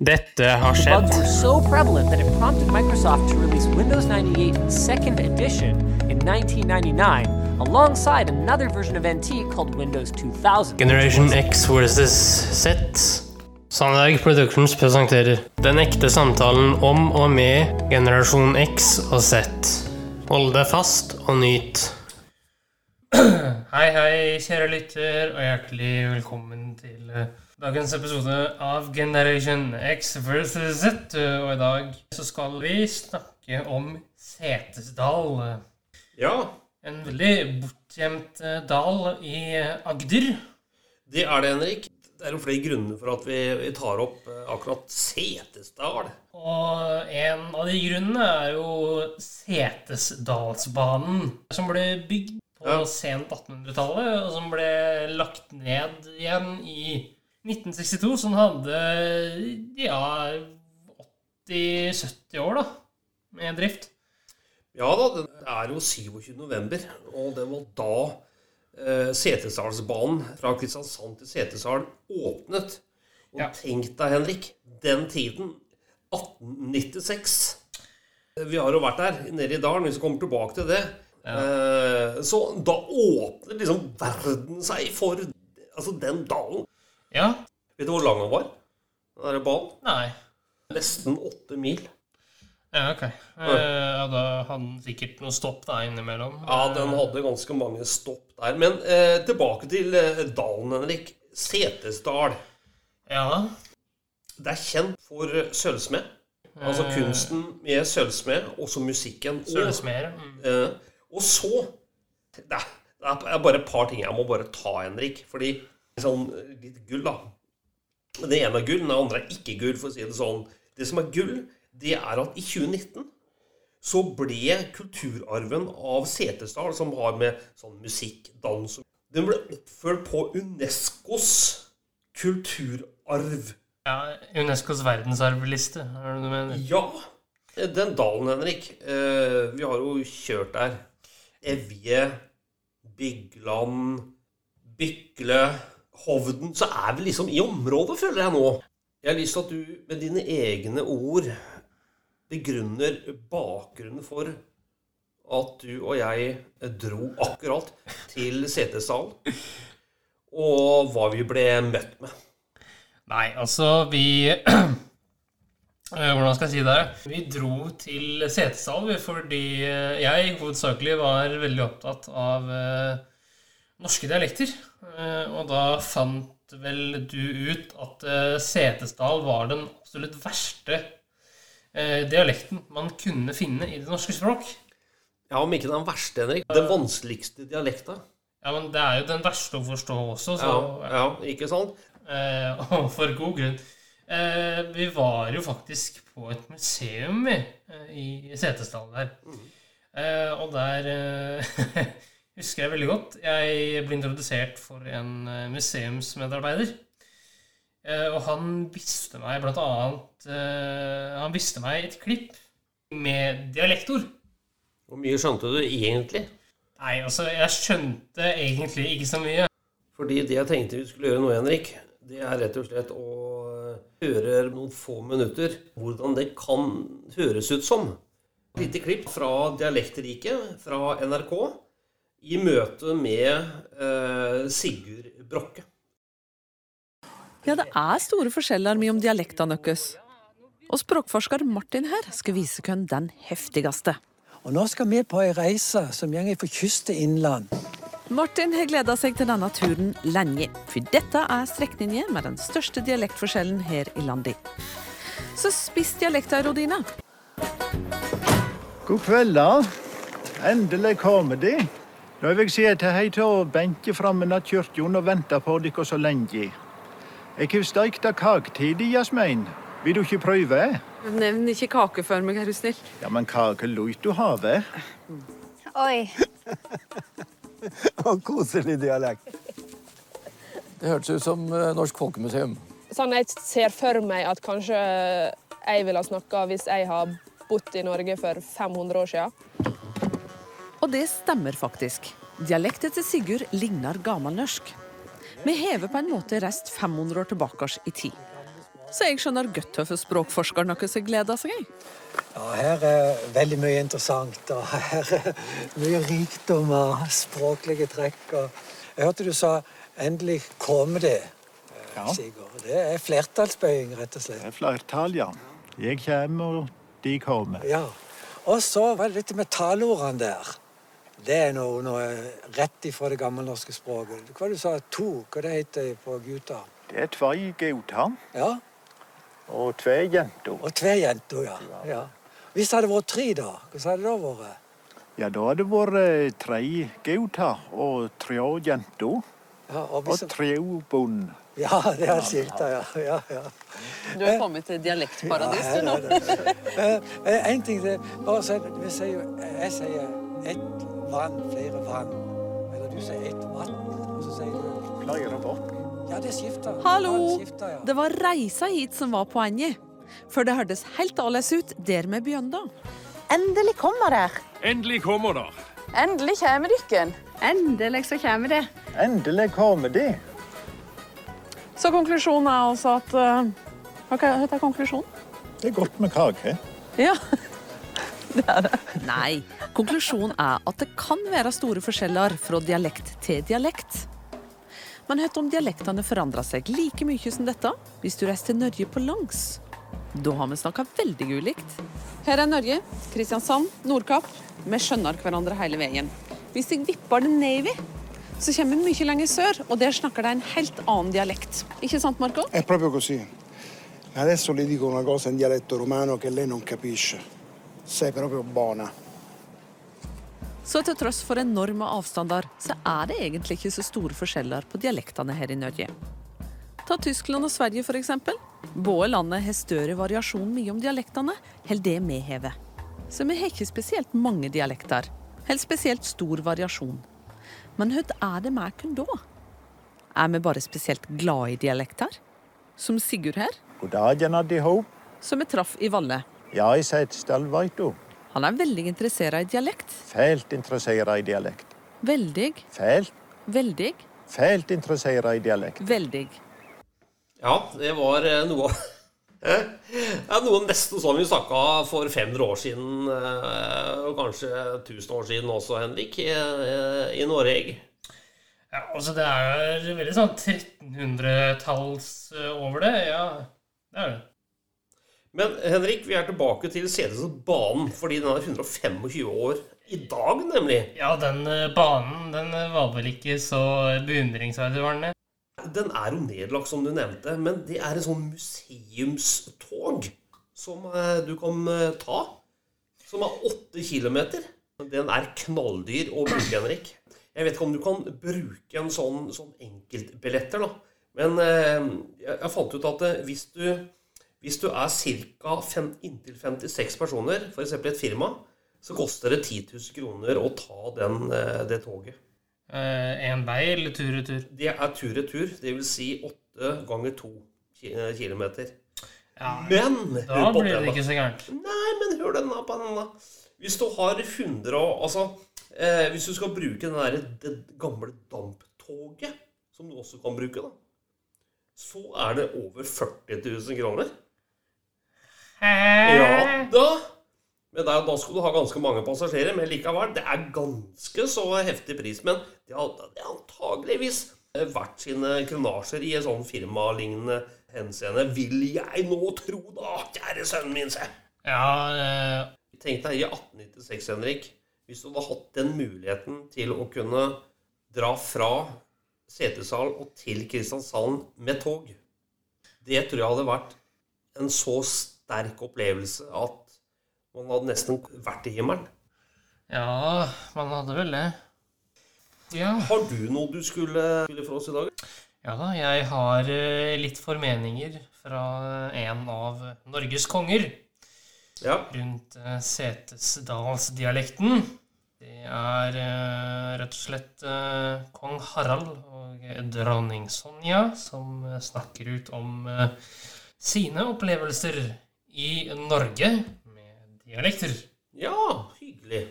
Dette har skjedd. bugs were so prevalent that it prompted Microsoft to release Windows 98 Second Edition in 1999, alongside another version of NT called Windows 2000. Generation X versus Z. Sandberg Productions presenterer den ekte samtalen om og med generasjon X og Z. Hold deg fast og nyt. Hei, hei, kjære lytter, og hjertelig velkommen til eh, dagens episode av Generation X versus Z. Og i dag så skal vi snakke om Setesdal. Ja, En veldig bortgjemt eh, dal i eh, Agder. det er det, Henrik. Det er jo flere grunner for at vi tar opp eh, akkurat Setesdal. Og en av de grunnene er jo Setesdalsbanen, som ble bygd på Ja. sent 1800-tallet, og som ble lagt ned igjen i 1962, som hadde ja 80-70 år da, med drift. Ja da, det er jo 27. november, og det var da eh, Setesdalsbanen fra Kristiansand til Setesdal åpnet. Og Ja. tenk deg, Henrik, den tiden, 1896 Vi har jo vært der, nede i dalen, hvis vi kommer tilbake til det. Eh, så da åpner liksom verden seg for altså den dalen. Ja, Vet du hvor lang den var? Den derre ballen? nei. Nesten åtte mil. Ja, ok. Eh, ja, da hadde den sikkert noen stopp der innimellom. Ja, den hadde ganske mange stopp der. Men eh, tilbake til eh, dalen, Henrik. Setesdal. Ja, Det er kjent for sølvsmed. Altså Eh. kunsten med sølvsmed, også musikken. Og, sølvsmere. Mm. eh, og så det er, det er bare et par ting jeg må bare ta, Henrik. Fordi sånn eh, litt gull, da. Det ene er gull, den andre er ikke gull, for å si det sånn. Det som er gull, det er at i 2019 så ble kulturarven av Setesdal, som har med sånn musikk, dans Den ble oppført på Unescos kulturarv. Ja, Unescos verdensarvliste, er det du mener? Ja, den dalen, Henrik. Eh, vi har jo kjørt der. Evje, Bygland, Bykle, Hovden. Så er vi liksom i området, føler jeg nå. Jeg har lyst til at du med dine egne ord begrunner bakgrunnen for at du og jeg dro akkurat til Setesdal, og hva vi ble møtt med. Nei, altså vi eh, Hvordan skal jeg si det? Vi dro til CT-salen fordi eh, jeg hovedsakelig var veldig opptatt av eh, norske dialekter. Eh, og da fant vel du ut at eh, Setesdal var den absolutt verste eh, dialekten man kunne finne i det norske språk. Ja, om ikke den verste, Henrik. Den vanskeligste dialekta. Ja, men det er jo den verste å forstå også, så Ja, ja, ikke sant? Og for god grunn. Vi var jo faktisk på et museum vi, i Setesdal der. Mm. og der husker jeg veldig godt. Jeg ble introdusert for en eh, museumsmedarbeider. Eh, og han visste meg blant annet eh, Han visste meg et klipp med dialektord. Hvor mye skjønte du egentlig? Nei, altså, jeg skjønte egentlig ikke så mye. Fordi det jeg tenkte vi skulle gjøre nå, Henrik, det er rett og slett å høre noen få minutter hvordan det kan høres ut som. Et lite klipp fra Dialektriket fra NRK i møte med eh, Sigurd Brokke. Ja, det er store forskjeller mellom dialektene våre. Og språkforsker Martin her skal vise hvem den heftigste. Og nå skal vi på ei reise som går fra kyst til innland. Martin har gleda seg til denne turen lenge, for dette er strekningen med den største dialektforskjellen her i landet. Så spiss dialekta, Rodina. God kveld, da. Endelig kommer de. Nå vil jeg si at jeg har til å benke framme nær kirken og vente på dere så lenge. Jeg har steikt kake til dere, Jasmin. Vil du ikke prøve? Nevn ikke kake for meg, er du snill. Ja, men kake lot du ha, vel? Oi. Og koselig dialekt. Det hørtes ut som eh, Norsk Folkemuseum. Sånn jeg ser for meg at kanskje jeg ville ha snakka hvis jeg har bodd i Norge for 500 år siden. Og det stemmer faktisk. Dialekten til Sigurd ligner gammelnorsk. Vi hever på en måte reist 500 år tilbake i tid. Så jeg skjønner godt hvorfor språkforskeren deres gleder seg. jeg. Ja, her er veldig mye interessant. Og her er mye rikdom og språklige trekk. Og jeg hørte du sa 'endelig kommer det', Sigurd. Det er flertallsbøying, rett og slett. Det er flertall, ja. Jeg kommer, de kommer. Ja. Og så var det dette med talordene der. Det er noe, noe rett ifra det gammelnorske språket. Hva du sa to? Hva det heter på guta? Det er tvei guta, Ja, og tve jenter. Og tverrjenter, ja. ja. Hvis det hadde vært tre, da? Hva hadde det da vært? Ja, da har det vært eh, tre guta, og tre jenter. Ja, og Og tre bond. ja det har skilta, ja. ja, ja. Du er kommet til dialektparadis, du nå. Eh, eh, En ting til. Bare så vi sier jeg sier ett vann, flere vann. Eller du sier ett vann, og så sier du Flere bort. Ja, det skifter. Hallo! Det skifter, ja. Det var reisa hit som var poenget. For det hørtes helt annerledes ut der vi begynte. Endelig kommer der. Endelig kommer der. Endelig kommer dykken. Endelig så kommer de. Endelig kommer de. Så konklusjonen er altså at uh, Hva er konklusjonen? Det er godt med kake. Ja. Nei. Konklusjonen er at det kan være store forskjeller fra dialekt til dialekt. Men hva om dialektene forandrer seg like mye som dette hvis du reiser til Norge på langs? Da har vi snakka veldig ulikt. Her er Norge, Kristiansand, Nordkapp. Vi skjønner hverandre hele veien. Hvis jeg vipper det Navy, så kommer vi mye lenger sør, og der snakker de en helt annen dialekt. Ikke sant, Marco? È proprio così. Adesso le dico una cosa in dialetto romano che lei non capisce. Sei proprio buona. Så til tross for enorme avstander, så er det egentlig ikke så store forskjeller på dialektene her i Norge. Ta Tyskland og Sverige, eksempel. Både landet har større variasjon mye om dialektene holder det vi har. Så vi har ikke spesielt mange dialekter, eller spesielt stor variasjon. Men hva er det med oss da? Er vi bare spesielt glad i dialekter? Som Sigurd her, God dagen, som vi traff i Valle. Jeg er stall, veit du. Han er veldig interessert i dialekt. Fælt interessert i dialekt. Veldig, Fælt, veldig, fælt interessert i dialekt. veldig. Ja, det var noe. noe ja, Noe nesten sånn vi snakka for 500 år siden, eh, og kanskje 1000 år siden også, Henrik, i, i Norge. Ja, altså det er veldig sånn 1300-talls over det. Ja, det er det. Men Henrik, vi er tilbake til Setesdalsbanen, fordi den er 125 år i dag, nemlig. Ja, den eh, banen den eh, var vel ikke så beundringsverdig, var den det? Den er jo nedlagt, som du nevnte, men det er en sånn museumstog som eh, du kan ta. Som er åtte kilometer. Den er knalldyr å bruke, Henrik. Jeg vet ikke om du kan bruke en sånn, sånn enkeltbilletter, da. Men jeg, fant ut at hvis du, hvis du er ca. inntil 56 personer, f.eks. et firma, så koster det 10 000 kroner å ta den, eh, det toget. Én vei eller tur-retur? Det er tur-retur, vil Si åtte ganger to ki- eh, kilometer. Ja, Men da blir det ikke så gærent. Nei, men hør den da på den, da. Hvis du har 100 og Altså, eh, hvis du skal bruke den der, det gamle damptoget, som du også kan bruke, da, så er det over 40 000 kroner. Ja da. Men da, da skulle du ha ganske mange passasjerer, men likevel, det er ganske så heftig pris. Men det hadde antageligvis vært sine kronasjer i en sånn firmalignende henseende, vil jeg nå tro, da, kjære sønnen min, se. Ja, eh, Tenk deg i 1896, Henrik, hvis du hadde hatt den muligheten til å kunne dra fra Setesdal og til Kristiansand med tog. Det tror jeg hadde vært en så sterk opplevelse at man hadde nesten vært i himmelen. ja, man hadde vel det. Ja. Har du noe du skulle spille for oss i dag? Ja da, jeg har eh, litt formeninger fra en av Norges konger Ja. rundt eh, Setesdalsdialekten. Det er eh, rett og slett kong Harald og dronning Sonja som snakker ut om sine opplevelser i Norge med dialekter. Ja, hyggelig.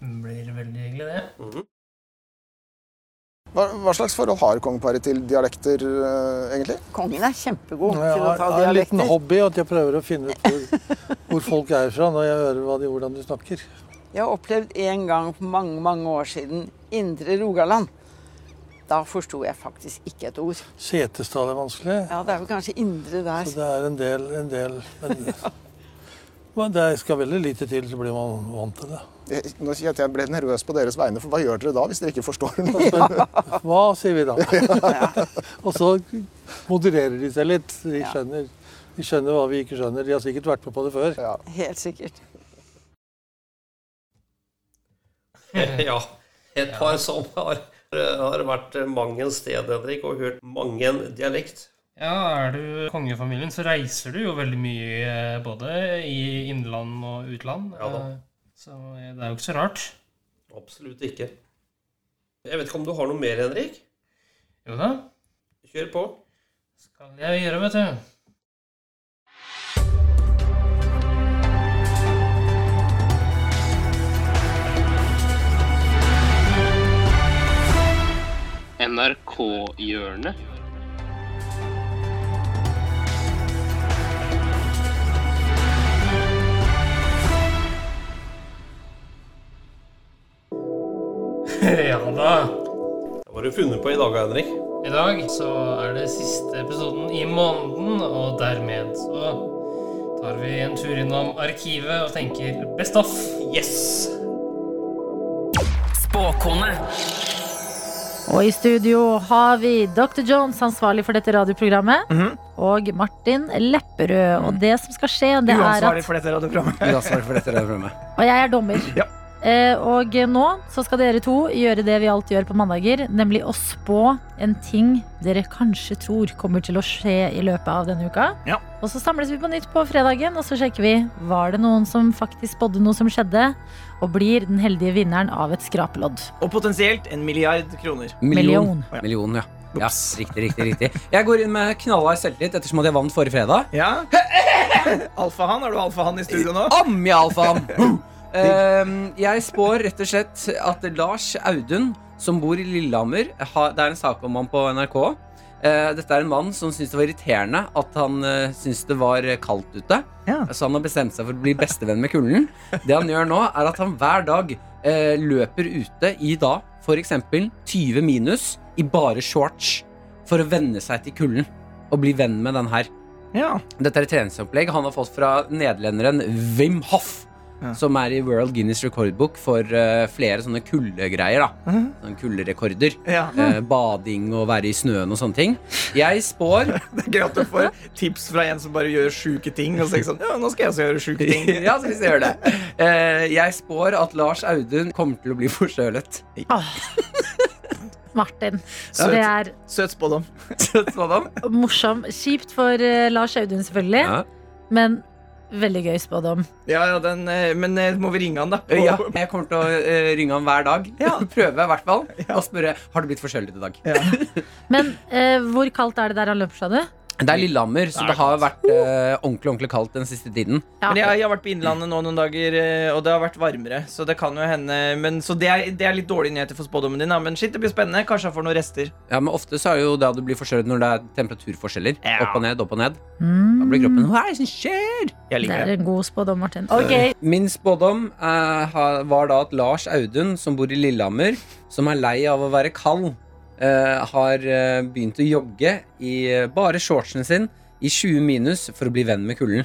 Det blir veldig hyggelig, det. Mhm. Hva, hva slags forhold har kongeparet til dialekter, uh, egentlig? Kongen er kjempegod til å ta dialekter. Det er en liten hobby at jeg prøver å finne ut hvor, hvor folk er fra når jeg hører hva de, hvordan de snakker. Jeg har opplevd en gang for mange, mange år siden Indre Rogaland. Da forsto jeg faktisk ikke et ord. Setesdal er vanskelig. Ja, det er vel kanskje indre der. Så det er en del, en del men, men det skal veldig lite til, så blir man vant til det. Jeg, nå sier jeg ble nervøs på deres vegne, for hva gjør dere da hvis dere ikke forstår noe? Hva sier vi da? Og så modererer de seg litt. De skjønner, de skjønner hva vi ikke skjønner. De har sikkert vært med på det før. Helt sikkert. ja. Et par som har, har vært mange steder Henrik, og hørt mange dialekt. Ja, er du kongefamilien, så reiser du jo veldig mye eh, både i innland og utland. Ja da. Eh, Så det er jo ikke så rart. Absolutt ikke. Jeg vet ikke om du har noe mer, Henrik? Jo da. Kjør på. Skal jeg gjøre, vet du. NRK-hjørnet. ja da. Hva har du funnet på i dag, Henrik? I dag så er det siste episoden i måneden, og dermed så tar vi en tur innom arkivet og tenker best off. Yes! Spåkone. Og i studio har vi Dr. Jones, ansvarlig for dette radioprogrammet, og Martin Lepperød. Og det som skal skje, det er Uansvarlig for dette radioprogrammet. Uansvarlig for dette radioprogrammet. Og jeg er dommer. Eh, og nå så skal dere to gjøre det vi alltid gjør på mandager, nemlig å spå en ting dere kanskje tror kommer til å skje i løpet av denne uka. Ja. Og så samles vi på nytt på fredagen, og så sjekker vi var det noen som faktisk spådde noe som skjedde, og blir den heldige vinneren av et skrapelodd. Og potensielt en milliard kroner. Million. Million, ja. ja. Riktig, riktig, riktig. Jeg går inn med knallhard selvtillit ettersom at jeg vant forrige fredag. Ja. Alfahann, har du alfahann i studio nå? Ammi alfahann! Ehm, jeg spår rett og slett at Lars Audun, som bor i Lillehammer Det er en sak om han på NRK. Eh, dette er en mann som syntes det var irriterende at han uh, syntes det var kaldt ute. Så han har bestemt seg for å bli bestevenn med kulden. Det han gjør nå, er at han hver dag eh, løper ute i da f.eks. 20 minus i bare shorts for å venne seg til kulden og bli venn med den her. Dette er et treningsopplegg han har fått fra nederlenderen Wim Hoff. Som er i World Guinness rekordbok for uh, flere sånne kuldegreier. da. Sånne Kulderekorder. Ja. Uh, bading og være i snøen og sånne ting. Jeg spår Det er gøy at du får tips fra en som bare gjør sjuke ting. Og så sånn, ja, nå skal jeg også gjøre sjuke ting ja, så hvis jeg gjør det. Eh, jeg spår at Lars Audun kommer til å bli forkjølet. Martin. Søt. Det er Søt spådom. Søt spådom. morsom. Kjipt for Lars Audun, selvfølgelig, Ja. men veldig gøy spådom. Ja, ja, den, eh, men eh, må vi ringe han, da? Ja, jeg kommer til å eh, ringe han hver dag. Prøve, i hvert fall. Og spørre har det blitt forskjellig i dag. Men eh, hvor kaldt er det der han løper, sa du? Det er Lillehammer, så det har vært eh, ordentlig ordentlig kaldt den siste tiden. Men jeg, jeg har vært på Innlandet nå noen dager, eh, og det har vært varmere. Så det kan jo hende men, Så det er, det er litt dårlige nyheter for spådommen din. Da. Men shit, det blir spennende. Kanskje han får noen rester. Ja, men Ofte så er det jo det at du blir forkjølet når det er temperaturforskjeller. Opp og ned, opp og ned. Mm. Da blir kroppen Hva er det som skjer? Jeg Det er en god spådom, Martin. Ok, Min spådom eh, ha- var da at Lars Audun, som bor i Lillehammer, som er lei av å være kald, har eh, begynt å jogge i eh, bare shortsen sin i 20 minus for å bli venn med kulden.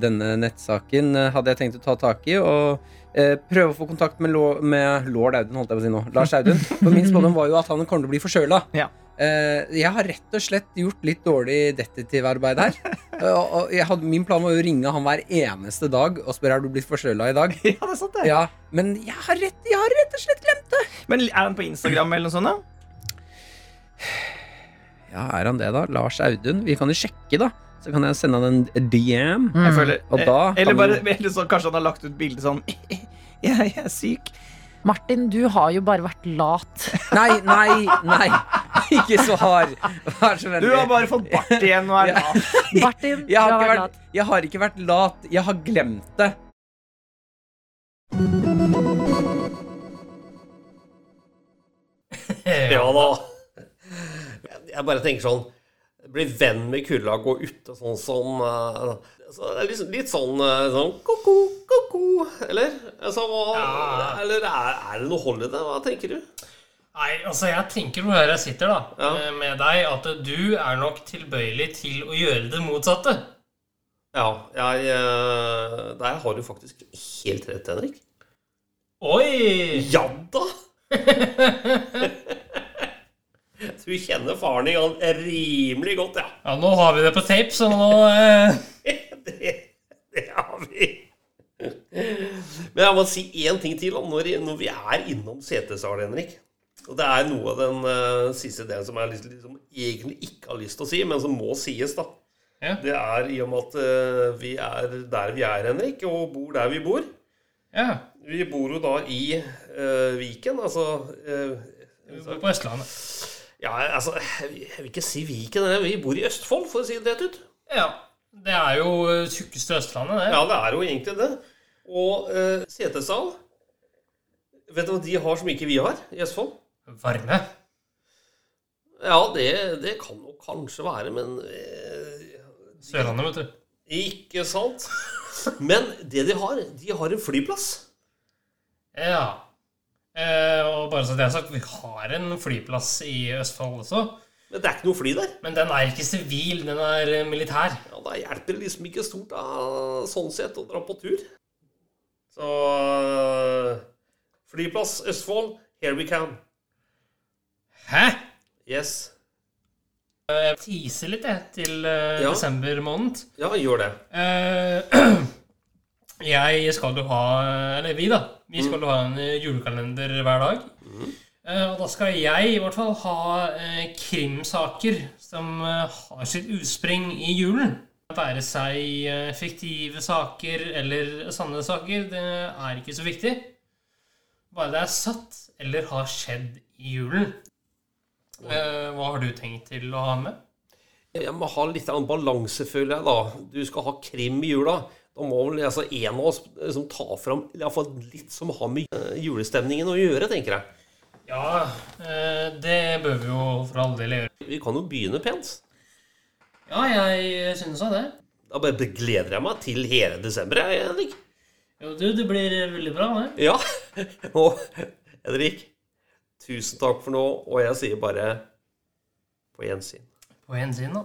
Denne nettsaken eh, hadde jeg tenkt å ta tak i og eh, prøve å få kontakt med, lå- med lord Audun, holdt jeg på å si nå. Lars Audun. For min spådom var jo at han kommer til å bli forkjøla. Ja. jeg har rett og slett gjort litt dårlig detektivarbeid her. Eh, og, og jeg hadde, min plan var å ringe han hver eneste dag og spørre har du blitt forkjøla i dag. Ja, det er sant det. Ja, men jeg har, rett, jeg har rett og slett glemt det. Men er han på Instagram eller noe sånt? da? Ja, er han det, da? Lars Audun? Vi kan jo sjekke, da. Så kan jeg sende han en DM. Jeg føler, Og da eh, eller kan bare, eller så, Kanskje han har lagt ut bilde sånn Jeg er syk. Martin, du har jo bare vært lat. Nei, nei, nei. Ikke så hard. Vær så vennlig. Du har bare fått bart igjen og er lat. Martin, jeg har, du har vært lat. jeg har ikke vært lat. Jeg har glemt det. Ja da. Jeg, bare tenker sånn Bli venn med kulda, gå ute sånn som sånn, altså, det er litt, litt sånn, eh, sånn ko-ko, ko-ko, eller? Altså, hva, Eller er, er det noe hold i det? Hva tenker du? Nei, altså jeg tenker her jeg sitter da ja. med deg, at du er nok tilbøyelig til å gjøre det motsatte. Ja, jeg eh, Der har du faktisk helt rett, Henrik. Oi! Ja da! Du kjenner faren din rimelig godt, ja. Ja, nå har vi det på tape, så nå eh, det, det har vi. Men jeg må si én ting til når, når vi er innom Setesdal, Henrik. Og det er noe av den uh, siste delen som jeg liksom, liksom egentlig ikke har lyst til å si, men som må sies, da. Ja. Det er i og med at uh, vi er der vi er, Henrik, og bor der vi bor. Ja. Vi bor jo da i uh, Viken, altså Vi bor på Østlandet. Ja, altså Jeg vil ikke si Viken, vi bor i Østfold, for å si det rett ut. Ja. Det er jo eh, tjukkeste Østlandet, det. Ja, det er jo egentlig det. Og uh, Setesdal Vet du hva de har som ikke vi har i Østfold? Varme. Ja, det, det kan nok kanskje være, men eh, Sørlandet, vet du. Ikke sant? Men det de har, de har en flyplass. Ja. Eh, og bare så det er sagt, vi har en flyplass i Østfold også. Men det er ikke noe fly der. Men den er ikke sivil, den er eh, militær. Ja, Da hjelper det liksom ikke stort da, sånn sett å dra på tur. Så eh, Flyplass Østfold, here we come. Hæ? Yes. Jeg teaser litt, jeg, til uh, Ja. desember måned. Ja, gjør det. Uh, jeg skal jo ha Eller vi, da. Vi skal Mm. ha en eh, julekalender hver dag. Eh, og da skal jeg i hvert fall ha eh, krimsaker som har sitt utspring i julen. Være seg fiktive saker eller sanne saker, det er ikke så viktig. Bare det er satt eller har skjedd i julen. Hva har du tenkt til å ha med? Jeg må ha litt annen balanse, føler jeg, da. Du skal ha krim i jula. Da må vel altså, en av oss liksom, ta fram iallfall litt som har med eh, julestemningen å gjøre, tenker jeg. Ja, eh, det bør vi jo for all del gjøre. Vi kan jo begynne pent. Ja, jeg synes da det. Da bare gleder jeg meg til hele desember, jeg, Henrik. Jo, du, det blir veldig bra, det. Ja. Og Henrik, tusen takk for nå, og jeg sier bare på gjensyn. På gjensyn, da.